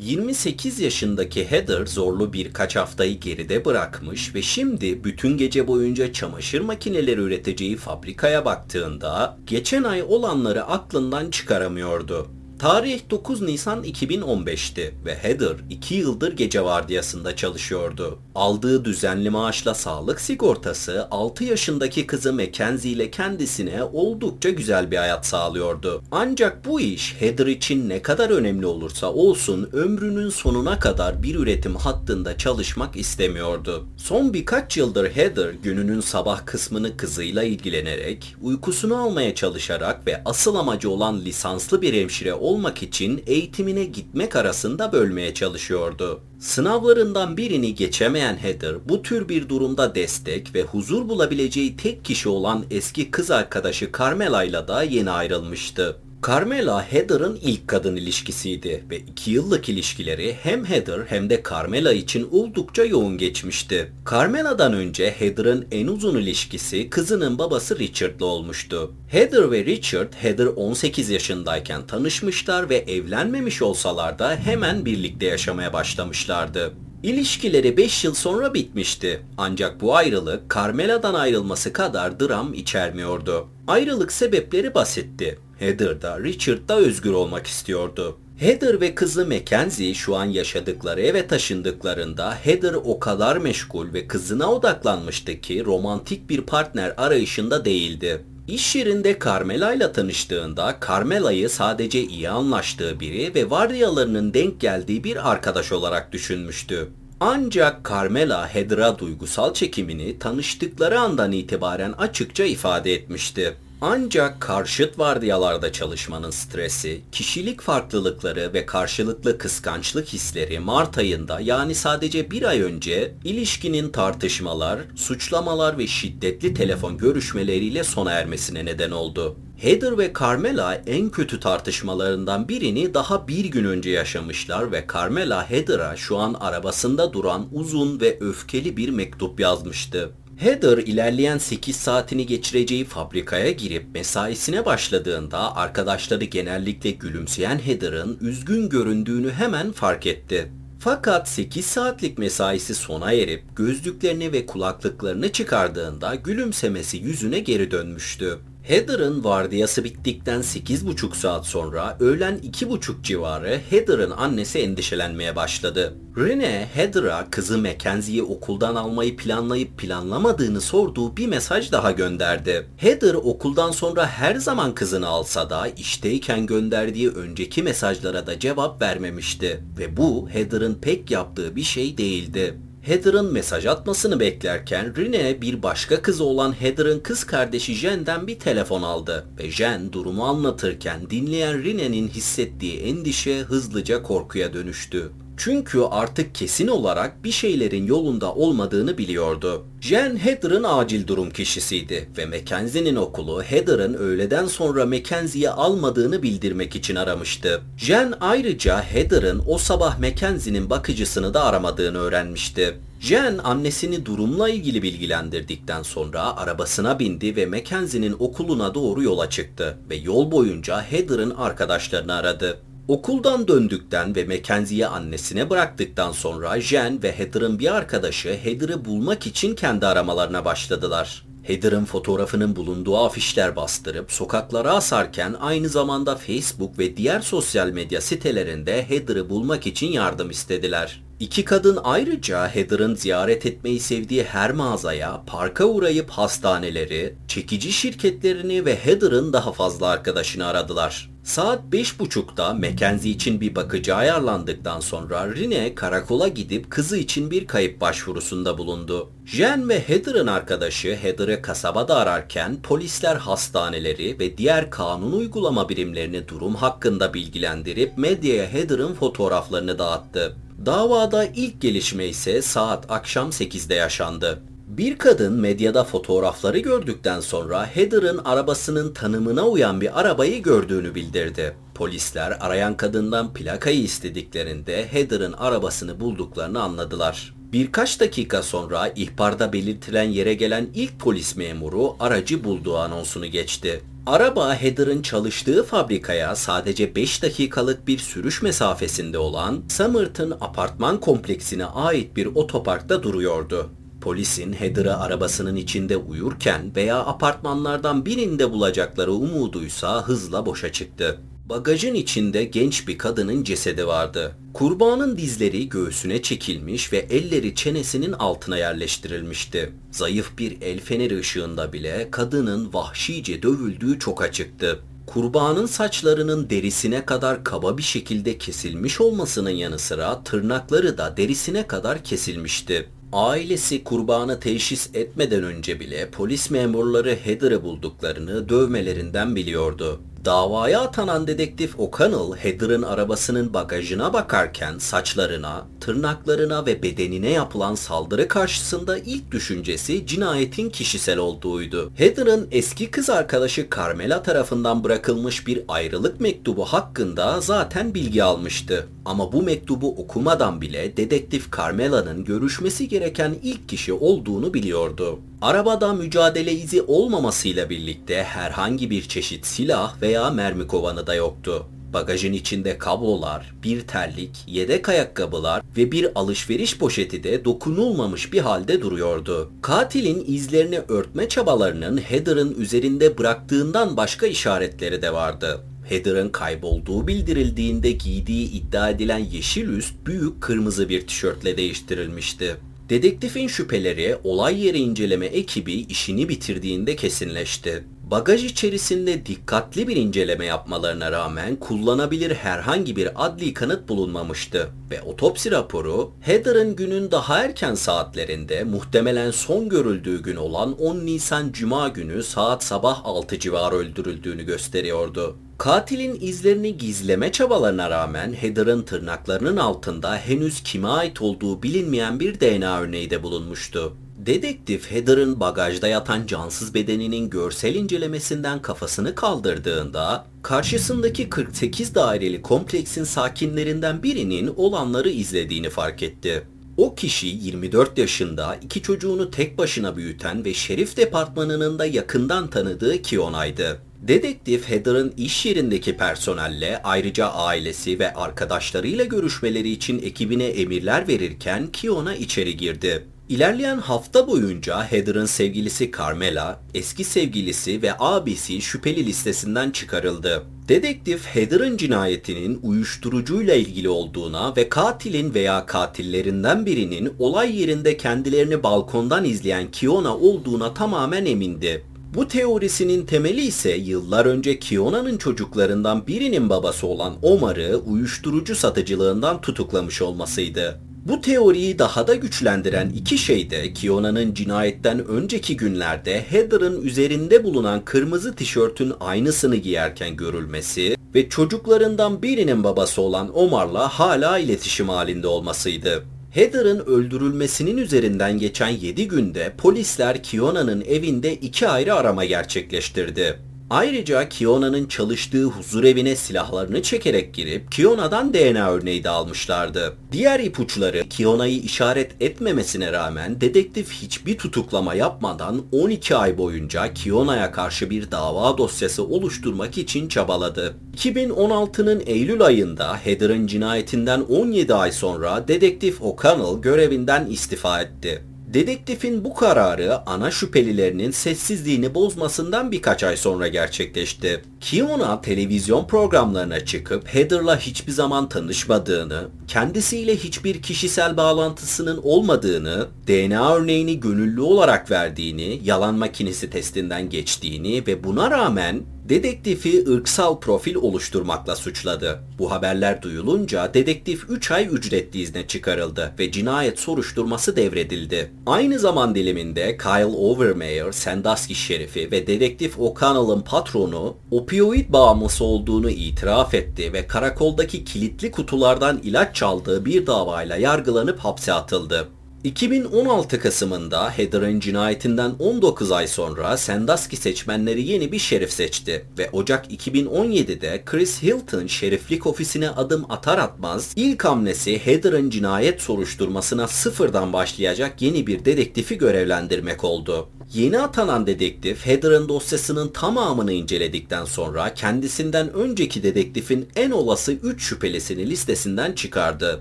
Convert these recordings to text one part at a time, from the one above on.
28 yaşındaki Heather zorlu birkaç haftayı geride bırakmış ve şimdi bütün gece boyunca çamaşır makineleri üreteceği fabrikaya baktığında geçen ay olanları aklından çıkaramıyordu. Tarih 9 Nisan 2015'ti ve Heather 2 yıldır gece vardiyasında çalışıyordu. Aldığı düzenli maaşla sağlık sigortası 6 yaşındaki kızı Mackenzie ile kendisine oldukça güzel bir hayat sağlıyordu. Ancak bu iş Heather için ne kadar önemli olursa olsun ömrünün sonuna kadar bir üretim hattında çalışmak istemiyordu. Son birkaç yıldır Heather gününün sabah kısmını kızıyla ilgilenerek, uykusunu almaya çalışarak ve asıl amacı olan lisanslı bir hemşire olmak için eğitimine gitmek arasında bölmeye çalışıyordu. Sınavlarından birini geçemeyen Heather bu tür bir durumda destek ve huzur bulabileceği tek kişi olan eski kız arkadaşı Carmela ile da yeni ayrılmıştı. Carmela Heather'ın ilk kadın ilişkisiydi ve iki yıllık ilişkileri hem Heather hem de Carmela için oldukça yoğun geçmişti. Carmela'dan önce Heather'ın en uzun ilişkisi kızının babası Richard'la olmuştu. Heather ve Richard, Heather 18 yaşındayken tanışmışlar ve evlenmemiş olsalar da hemen birlikte yaşamaya başlamışlardı. İlişkileri 5 yıl sonra bitmişti. Ancak bu ayrılık Carmela'dan ayrılması kadar dram içermiyordu. Ayrılık sebepleri basitti. Heather da Richard da özgür olmak istiyordu. Heather ve kızı Mackenzie şu an yaşadıkları eve taşındıklarında Heather o kadar meşgul ve kızına odaklanmıştı ki romantik bir partner arayışında değildi. İş yerinde Carmela ile tanıştığında Carmela'yı sadece iyi anlaştığı biri ve vardiyalarının denk geldiği bir arkadaş olarak düşünmüştü. Ancak Carmela Heather'a duygusal çekimini tanıştıkları andan itibaren açıkça ifade etmişti. Ancak karşıt vardiyalarda çalışmanın stresi, kişilik farklılıkları ve karşılıklı kıskançlık hisleri Mart ayında yani sadece bir ay önce ilişkinin tartışmalar, suçlamalar ve şiddetli telefon görüşmeleriyle sona ermesine neden oldu. Heather ve Carmela en kötü tartışmalarından birini daha bir gün önce yaşamışlar ve Carmela Heather'a şu an arabasında duran uzun ve öfkeli bir mektup yazmıştı. Heather ilerleyen 8 saatini geçireceği fabrikaya girip mesaisine başladığında arkadaşları genellikle gülümseyen Heather'ın üzgün göründüğünü hemen fark etti. Fakat 8 saatlik mesaisi sona erip gözlüklerini ve kulaklıklarını çıkardığında gülümsemesi yüzüne geri dönmüştü. Heather'ın vardiyası bittikten 8,5 saat sonra öğlen 2,5 civarı Heather'ın annesi endişelenmeye başladı. Rene, Heather'a kızı Mackenzie'yi okuldan almayı planlayıp planlamadığını sorduğu bir mesaj daha gönderdi. Heather okuldan sonra her zaman kızını alsa da işteyken gönderdiği önceki mesajlara da cevap vermemişti ve bu Heather'ın pek yaptığı bir şey değildi. Heather'ın mesaj atmasını beklerken Rene bir başka kızı olan Heather'ın kız kardeşi Jen'den bir telefon aldı ve Jen durumu anlatırken dinleyen Rene'nin hissettiği endişe hızlıca korkuya dönüştü. Çünkü artık kesin olarak bir şeylerin yolunda olmadığını biliyordu. Jen Heather'ın acil durum kişisiydi ve Mackenzie'nin okulu Heather'ın öğleden sonra Mackenzie'yi almadığını bildirmek için aramıştı. Jen ayrıca Heather'ın o sabah Mackenzie'nin bakıcısını da aramadığını öğrenmişti. Jen annesini durumla ilgili bilgilendirdikten sonra arabasına bindi ve Mackenzie'nin okuluna doğru yola çıktı ve yol boyunca Heather'ın arkadaşlarını aradı. Okuldan döndükten ve Mackenzie'yi annesine bıraktıktan sonra Jen ve Heather'ın bir arkadaşı Heather'ı bulmak için kendi aramalarına başladılar. Heather'ın fotoğrafının bulunduğu afişler bastırıp sokaklara asarken aynı zamanda Facebook ve diğer sosyal medya sitelerinde Heather'ı bulmak için yardım istediler. İki kadın ayrıca Heather'ın ziyaret etmeyi sevdiği her mağazaya, parka uğrayıp hastaneleri, çekici şirketlerini ve Heather'ın daha fazla arkadaşını aradılar. Saat 5.30'da Mackenzie için bir bakıcı ayarlandıktan sonra Rene karakola gidip kızı için bir kayıp başvurusunda bulundu. Jen ve Heather'ın arkadaşı Heather'ı kasabada ararken polisler hastaneleri ve diğer kanun uygulama birimlerini durum hakkında bilgilendirip medyaya Heather'ın fotoğraflarını dağıttı. Davada ilk gelişme ise saat akşam 8'de yaşandı. Bir kadın medyada fotoğrafları gördükten sonra Heather'ın arabasının tanımına uyan bir arabayı gördüğünü bildirdi. Polisler arayan kadından plakayı istediklerinde Heather'ın arabasını bulduklarını anladılar. Birkaç dakika sonra ihbarda belirtilen yere gelen ilk polis memuru aracı bulduğu anonsunu geçti. Araba Heather'ın çalıştığı fabrikaya sadece 5 dakikalık bir sürüş mesafesinde olan Summerton apartman kompleksine ait bir otoparkta duruyordu. Polisin Heather'ı arabasının içinde uyurken veya apartmanlardan birinde bulacakları umuduysa hızla boşa çıktı. Bagajın içinde genç bir kadının cesedi vardı. Kurbanın dizleri göğsüne çekilmiş ve elleri çenesinin altına yerleştirilmişti. Zayıf bir el feneri ışığında bile kadının vahşice dövüldüğü çok açıktı. Kurbanın saçlarının derisine kadar kaba bir şekilde kesilmiş olmasının yanı sıra tırnakları da derisine kadar kesilmişti. Ailesi kurbanı teşhis etmeden önce bile polis memurları Heather'ı bulduklarını dövmelerinden biliyordu. Davaya atanan dedektif O'Connell, Heather'ın arabasının bagajına bakarken saçlarına, tırnaklarına ve bedenine yapılan saldırı karşısında ilk düşüncesi cinayetin kişisel olduğuydu. Heather'ın eski kız arkadaşı Carmela tarafından bırakılmış bir ayrılık mektubu hakkında zaten bilgi almıştı. Ama bu mektubu okumadan bile dedektif Carmela'nın görüşmesi gereken ilk kişi olduğunu biliyordu. Arabada mücadele izi olmamasıyla birlikte herhangi bir çeşit silah veya mermi kovanı da yoktu. Bagajın içinde kablolar, bir terlik, yedek ayakkabılar ve bir alışveriş poşeti de dokunulmamış bir halde duruyordu. Katilin izlerini örtme çabalarının Heather'ın üzerinde bıraktığından başka işaretleri de vardı. Heather'ın kaybolduğu bildirildiğinde giydiği iddia edilen yeşil üst büyük kırmızı bir tişörtle değiştirilmişti. Dedektifin şüpheleri olay yeri inceleme ekibi işini bitirdiğinde kesinleşti. Bagaj içerisinde dikkatli bir inceleme yapmalarına rağmen kullanabilir herhangi bir adli kanıt bulunmamıştı ve otopsi raporu Heather'ın günün daha erken saatlerinde muhtemelen son görüldüğü gün olan 10 Nisan Cuma günü saat sabah 6 civarı öldürüldüğünü gösteriyordu. Katilin izlerini gizleme çabalarına rağmen Heather'ın tırnaklarının altında henüz kime ait olduğu bilinmeyen bir DNA örneği de bulunmuştu. Dedektif Heather'ın bagajda yatan cansız bedeninin görsel incelemesinden kafasını kaldırdığında karşısındaki 48 daireli kompleksin sakinlerinden birinin olanları izlediğini fark etti. O kişi 24 yaşında iki çocuğunu tek başına büyüten ve şerif departmanının da yakından tanıdığı Kiona'ydı. Dedektif Heather'ın iş yerindeki personelle ayrıca ailesi ve arkadaşlarıyla görüşmeleri için ekibine emirler verirken Kiona içeri girdi. İlerleyen hafta boyunca Heather'ın sevgilisi Carmela, eski sevgilisi ve abisi şüpheli listesinden çıkarıldı. Dedektif Heather'ın cinayetinin uyuşturucuyla ilgili olduğuna ve katilin veya katillerinden birinin olay yerinde kendilerini balkondan izleyen Kiona olduğuna tamamen emindi. Bu teorisinin temeli ise yıllar önce Kiona'nın çocuklarından birinin babası olan Omar'ı uyuşturucu satıcılığından tutuklamış olmasıydı. Bu teoriyi daha da güçlendiren iki şey de Kiona'nın cinayetten önceki günlerde Heather'ın üzerinde bulunan kırmızı tişörtün aynısını giyerken görülmesi ve çocuklarından birinin babası olan Omar'la hala iletişim halinde olmasıydı. Heather'ın öldürülmesinin üzerinden geçen 7 günde polisler Kiona'nın evinde iki ayrı arama gerçekleştirdi. Ayrıca Kiona'nın çalıştığı huzur evine silahlarını çekerek girip Kiona'dan DNA örneği de almışlardı. Diğer ipuçları Kiona'yı işaret etmemesine rağmen dedektif hiçbir tutuklama yapmadan 12 ay boyunca Kiona'ya karşı bir dava dosyası oluşturmak için çabaladı. 2016'nın Eylül ayında Heather'ın cinayetinden 17 ay sonra dedektif O'Connell görevinden istifa etti. Dedektifin bu kararı ana şüphelilerinin sessizliğini bozmasından birkaç ay sonra gerçekleşti. Kiona televizyon programlarına çıkıp Heather'la hiçbir zaman tanışmadığını, kendisiyle hiçbir kişisel bağlantısının olmadığını, DNA örneğini gönüllü olarak verdiğini, yalan makinesi testinden geçtiğini ve buna rağmen dedektifi ırksal profil oluşturmakla suçladı. Bu haberler duyulunca dedektif 3 ay ücretli izne çıkarıldı ve cinayet soruşturması devredildi. Aynı zaman diliminde Kyle Overmeyer, Sandusky şerifi ve dedektif O'Connell'ın patronu opioid bağımlısı olduğunu itiraf etti ve karakoldaki kilitli kutulardan ilaç çaldığı bir davayla yargılanıp hapse atıldı. 2016 Kasım'ında Heather'ın cinayetinden 19 ay sonra Sandusky seçmenleri yeni bir şerif seçti ve Ocak 2017'de Chris Hilton şeriflik ofisine adım atar atmaz ilk hamlesi Heather'ın cinayet soruşturmasına sıfırdan başlayacak yeni bir dedektifi görevlendirmek oldu. Yeni atanan dedektif Heather'ın dosyasının tamamını inceledikten sonra kendisinden önceki dedektifin en olası 3 şüphelisini listesinden çıkardı.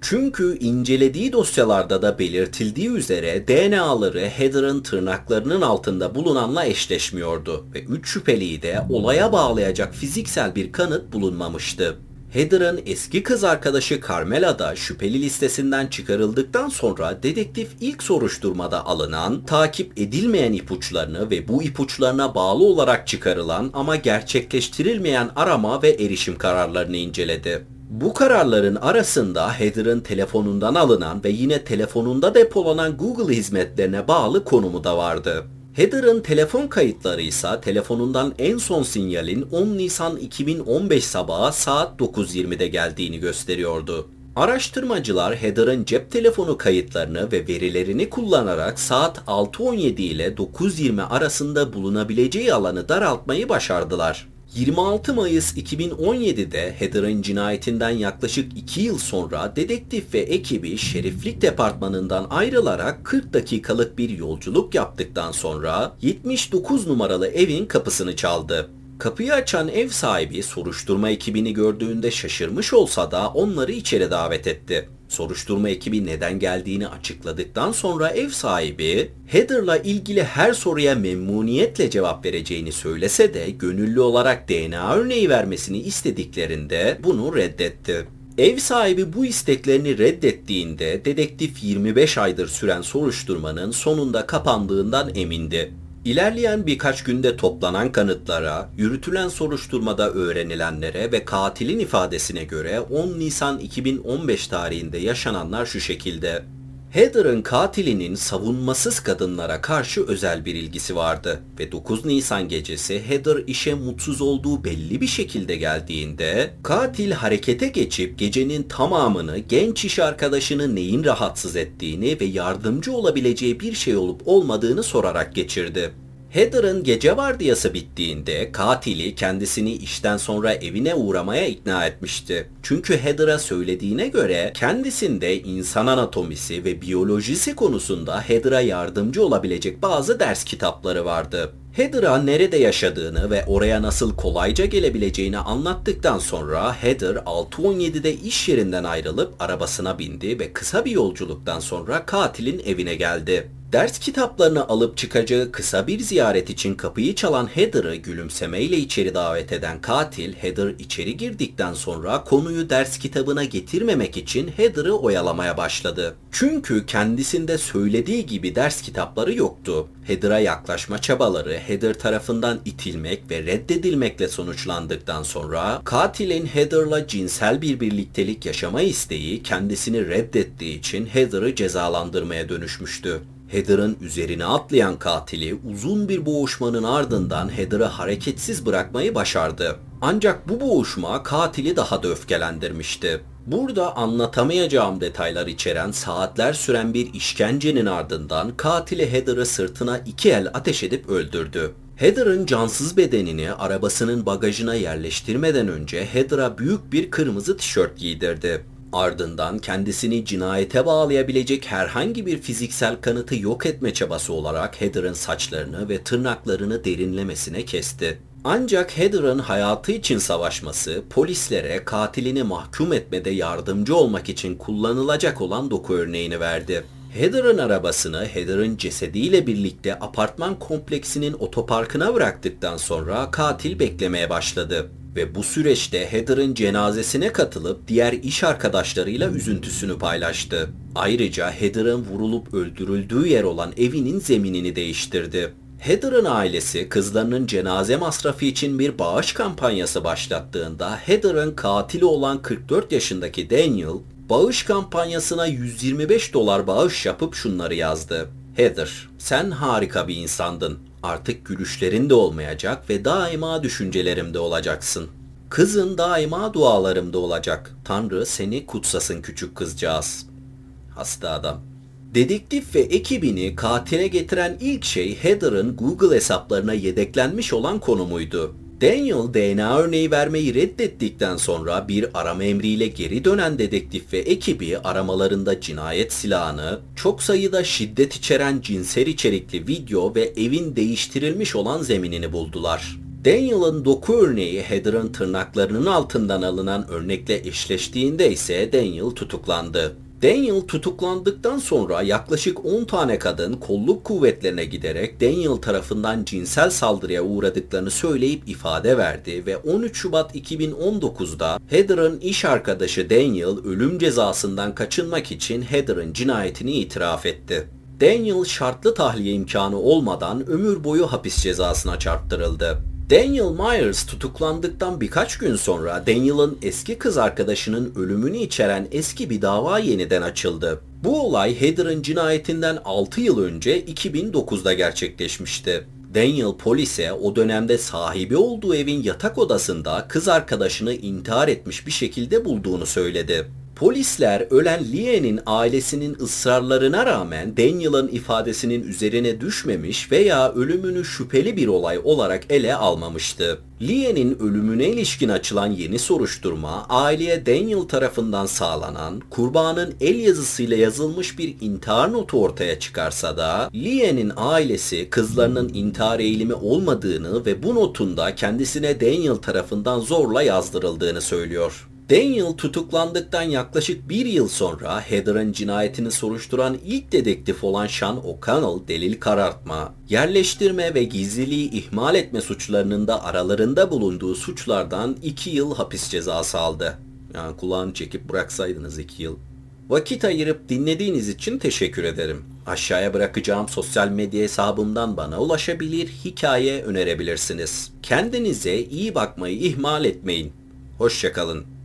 Çünkü incelediği dosyalarda da belirtildiği üzere DNA'ları Heather'ın tırnaklarının altında bulunanla eşleşmiyordu ve 3 şüpheliyi de olaya bağlayacak fiziksel bir kanıt bulunmamıştı. Heather'ın eski kız arkadaşı Carmela da şüpheli listesinden çıkarıldıktan sonra dedektif ilk soruşturmada alınan, takip edilmeyen ipuçlarını ve bu ipuçlarına bağlı olarak çıkarılan ama gerçekleştirilmeyen arama ve erişim kararlarını inceledi. Bu kararların arasında Heather'ın telefonundan alınan ve yine telefonunda depolanan Google hizmetlerine bağlı konumu da vardı. Heather'ın telefon kayıtları ise telefonundan en son sinyalin 10 Nisan 2015 sabahı saat 9.20'de geldiğini gösteriyordu. Araştırmacılar Heather'ın cep telefonu kayıtlarını ve verilerini kullanarak saat 6.17 ile 9.20 arasında bulunabileceği alanı daraltmayı başardılar. 26 Mayıs 2017'de Heather'ın cinayetinden yaklaşık 2 yıl sonra dedektif ve ekibi şeriflik departmanından ayrılarak 40 dakikalık bir yolculuk yaptıktan sonra 79 numaralı evin kapısını çaldı. Kapıyı açan ev sahibi soruşturma ekibini gördüğünde şaşırmış olsa da onları içeri davet etti. Soruşturma ekibi neden geldiğini açıkladıktan sonra ev sahibi Heather'la ilgili her soruya memnuniyetle cevap vereceğini söylese de gönüllü olarak DNA örneği vermesini istediklerinde bunu reddetti. Ev sahibi bu isteklerini reddettiğinde dedektif 25 aydır süren soruşturmanın sonunda kapandığından emindi. İlerleyen birkaç günde toplanan kanıtlara, yürütülen soruşturmada öğrenilenlere ve katilin ifadesine göre 10 Nisan 2015 tarihinde yaşananlar şu şekilde. Heather'ın katilinin savunmasız kadınlara karşı özel bir ilgisi vardı ve 9 Nisan gecesi Heather işe mutsuz olduğu belli bir şekilde geldiğinde katil harekete geçip gecenin tamamını genç iş arkadaşını neyin rahatsız ettiğini ve yardımcı olabileceği bir şey olup olmadığını sorarak geçirdi. Heather'ın gece vardiyası bittiğinde katili kendisini işten sonra evine uğramaya ikna etmişti. Çünkü Heather'a söylediğine göre kendisinde insan anatomisi ve biyolojisi konusunda Heather'a yardımcı olabilecek bazı ders kitapları vardı. Heather'a nerede yaşadığını ve oraya nasıl kolayca gelebileceğini anlattıktan sonra Heather 6.17'de iş yerinden ayrılıp arabasına bindi ve kısa bir yolculuktan sonra katilin evine geldi. Ders kitaplarını alıp çıkacağı kısa bir ziyaret için kapıyı çalan Heather'ı gülümsemeyle içeri davet eden katil, Heather içeri girdikten sonra konuyu ders kitabına getirmemek için Heather'ı oyalamaya başladı. Çünkü kendisinde söylediği gibi ders kitapları yoktu. Heather'a yaklaşma çabaları Heather tarafından itilmek ve reddedilmekle sonuçlandıktan sonra katilin Heather'la cinsel bir birliktelik yaşama isteği kendisini reddettiği için Heather'ı cezalandırmaya dönüşmüştü. Heather'ın üzerine atlayan katili uzun bir boğuşmanın ardından Heather'ı hareketsiz bırakmayı başardı. Ancak bu boğuşma katili daha da öfkelendirmişti. Burada anlatamayacağım detaylar içeren saatler süren bir işkencenin ardından katili Heather'ı sırtına iki el ateş edip öldürdü. Heather'ın cansız bedenini arabasının bagajına yerleştirmeden önce Heather'a büyük bir kırmızı tişört giydirdi. Ardından kendisini cinayete bağlayabilecek herhangi bir fiziksel kanıtı yok etme çabası olarak Heather'ın saçlarını ve tırnaklarını derinlemesine kesti. Ancak Heather'ın hayatı için savaşması polislere katilini mahkum etmede yardımcı olmak için kullanılacak olan doku örneğini verdi. Heather'ın arabasını Heather'ın cesediyle birlikte apartman kompleksinin otoparkına bıraktıktan sonra katil beklemeye başladı ve bu süreçte Heather'ın cenazesine katılıp diğer iş arkadaşlarıyla üzüntüsünü paylaştı. Ayrıca Heather'ın vurulup öldürüldüğü yer olan evinin zeminini değiştirdi. Heather'ın ailesi kızlarının cenaze masrafı için bir bağış kampanyası başlattığında Heather'ın katili olan 44 yaşındaki Daniel bağış kampanyasına 125 dolar bağış yapıp şunları yazdı. Heather, sen harika bir insandın. Artık gülüşlerin de olmayacak ve daima düşüncelerimde olacaksın. Kızın daima dualarımda olacak. Tanrı seni kutsasın küçük kızcağız. Hasta adam. Dedektif ve ekibini katile getiren ilk şey Heather'ın Google hesaplarına yedeklenmiş olan konumuydu. Daniel DNA örneği vermeyi reddettikten sonra bir arama emriyle geri dönen dedektif ve ekibi aramalarında cinayet silahını, çok sayıda şiddet içeren cinsel içerikli video ve evin değiştirilmiş olan zeminini buldular. Daniel'ın doku örneği Heather'ın tırnaklarının altından alınan örnekle eşleştiğinde ise Daniel tutuklandı. Daniel tutuklandıktan sonra yaklaşık 10 tane kadın kolluk kuvvetlerine giderek Daniel tarafından cinsel saldırıya uğradıklarını söyleyip ifade verdi ve 13 Şubat 2019'da Heather'ın iş arkadaşı Daniel ölüm cezasından kaçınmak için Heather'ın cinayetini itiraf etti. Daniel şartlı tahliye imkanı olmadan ömür boyu hapis cezasına çarptırıldı. Daniel Myers tutuklandıktan birkaç gün sonra Daniel'ın eski kız arkadaşının ölümünü içeren eski bir dava yeniden açıldı. Bu olay Heather'ın cinayetinden 6 yıl önce 2009'da gerçekleşmişti. Daniel polise o dönemde sahibi olduğu evin yatak odasında kız arkadaşını intihar etmiş bir şekilde bulduğunu söyledi. Polisler ölen Lien'in ailesinin ısrarlarına rağmen Daniel'ın ifadesinin üzerine düşmemiş veya ölümünü şüpheli bir olay olarak ele almamıştı. Lien'in ölümüne ilişkin açılan yeni soruşturma, aileye Daniel tarafından sağlanan, kurbanın el yazısıyla yazılmış bir intihar notu ortaya çıkarsa da, Lien'in ailesi kızlarının intihar eğilimi olmadığını ve bu notun da kendisine Daniel tarafından zorla yazdırıldığını söylüyor. Daniel tutuklandıktan yaklaşık bir yıl sonra Heather'ın cinayetini soruşturan ilk dedektif olan Sean O'Connell delil karartma, yerleştirme ve gizliliği ihmal etme suçlarının da aralarında bulunduğu suçlardan 2 yıl hapis cezası aldı. Yani kulağını çekip bıraksaydınız 2 yıl. Vakit ayırıp dinlediğiniz için teşekkür ederim. Aşağıya bırakacağım sosyal medya hesabımdan bana ulaşabilir, hikaye önerebilirsiniz. Kendinize iyi bakmayı ihmal etmeyin. Hoşçakalın.